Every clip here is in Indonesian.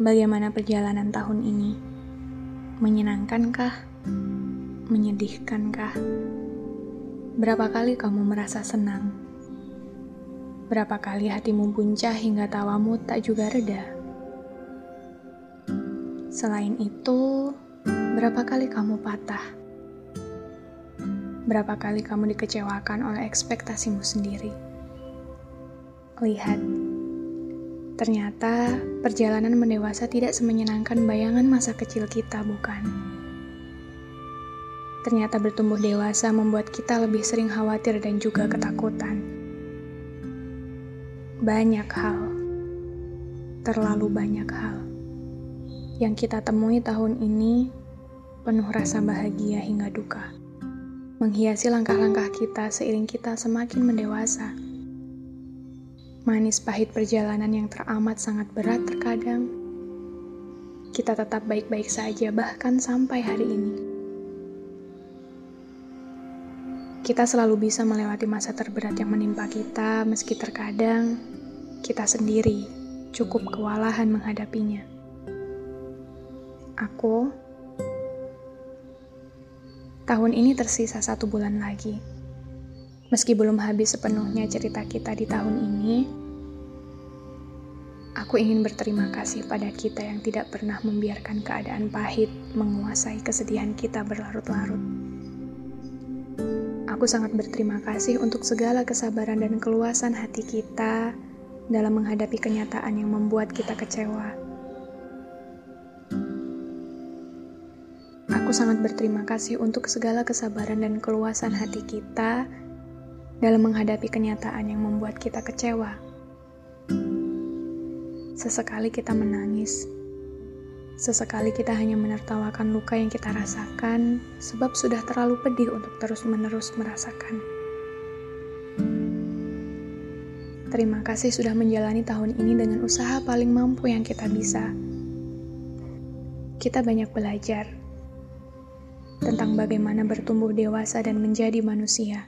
Bagaimana perjalanan tahun ini? Menyenangkankah? Menyedihkankah? Berapa kali kamu merasa senang? Berapa kali hatimu buncah hingga tawamu tak juga reda? Selain itu, berapa kali kamu patah? Berapa kali kamu dikecewakan oleh ekspektasimu sendiri? Lihat, Ternyata perjalanan mendewasa tidak semenyenangkan bayangan masa kecil kita, bukan? Ternyata bertumbuh dewasa membuat kita lebih sering khawatir dan juga ketakutan. Banyak hal, terlalu banyak hal, yang kita temui tahun ini penuh rasa bahagia hingga duka, menghiasi langkah-langkah kita seiring kita semakin mendewasa manis pahit perjalanan yang teramat sangat berat terkadang, kita tetap baik-baik saja bahkan sampai hari ini. Kita selalu bisa melewati masa terberat yang menimpa kita meski terkadang kita sendiri cukup kewalahan menghadapinya. Aku tahun ini tersisa satu bulan lagi. Meski belum habis sepenuhnya cerita kita di tahun ini, aku ingin berterima kasih pada kita yang tidak pernah membiarkan keadaan pahit menguasai kesedihan kita berlarut-larut. Aku sangat berterima kasih untuk segala kesabaran dan keluasan hati kita dalam menghadapi kenyataan yang membuat kita kecewa. Aku sangat berterima kasih untuk segala kesabaran dan keluasan hati kita dalam menghadapi kenyataan yang membuat kita kecewa. Sesekali kita menangis, sesekali kita hanya menertawakan luka yang kita rasakan, sebab sudah terlalu pedih untuk terus-menerus merasakan. Terima kasih sudah menjalani tahun ini dengan usaha paling mampu yang kita bisa. Kita banyak belajar tentang bagaimana bertumbuh dewasa dan menjadi manusia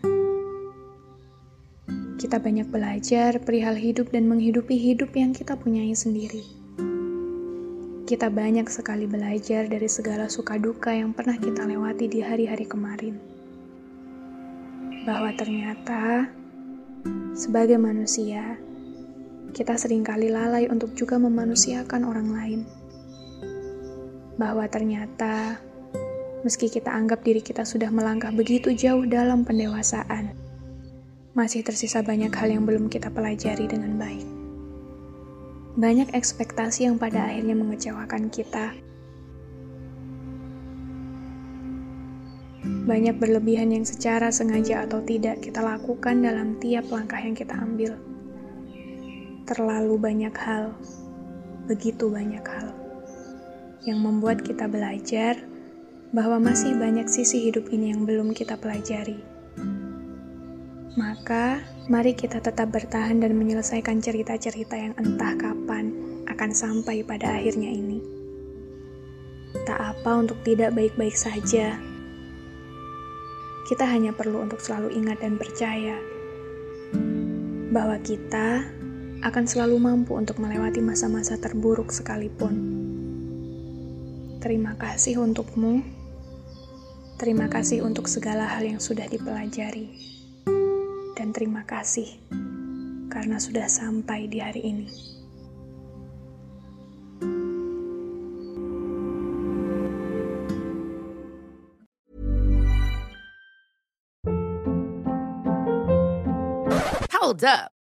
kita banyak belajar perihal hidup dan menghidupi hidup yang kita punyai sendiri. Kita banyak sekali belajar dari segala suka duka yang pernah kita lewati di hari-hari kemarin. Bahwa ternyata, sebagai manusia, kita sering kali lalai untuk juga memanusiakan orang lain. Bahwa ternyata, meski kita anggap diri kita sudah melangkah begitu jauh dalam pendewasaan, masih tersisa banyak hal yang belum kita pelajari dengan baik. Banyak ekspektasi yang pada akhirnya mengecewakan kita. Banyak berlebihan yang secara sengaja atau tidak kita lakukan dalam tiap langkah yang kita ambil. Terlalu banyak hal, begitu banyak hal, yang membuat kita belajar bahwa masih banyak sisi hidup ini yang belum kita pelajari. Maka, mari kita tetap bertahan dan menyelesaikan cerita-cerita yang entah kapan akan sampai pada akhirnya ini. Tak apa untuk tidak baik-baik saja. Kita hanya perlu untuk selalu ingat dan percaya bahwa kita akan selalu mampu untuk melewati masa-masa terburuk sekalipun. Terima kasih untukmu. Terima kasih untuk segala hal yang sudah dipelajari dan terima kasih karena sudah sampai di hari ini. Hold up.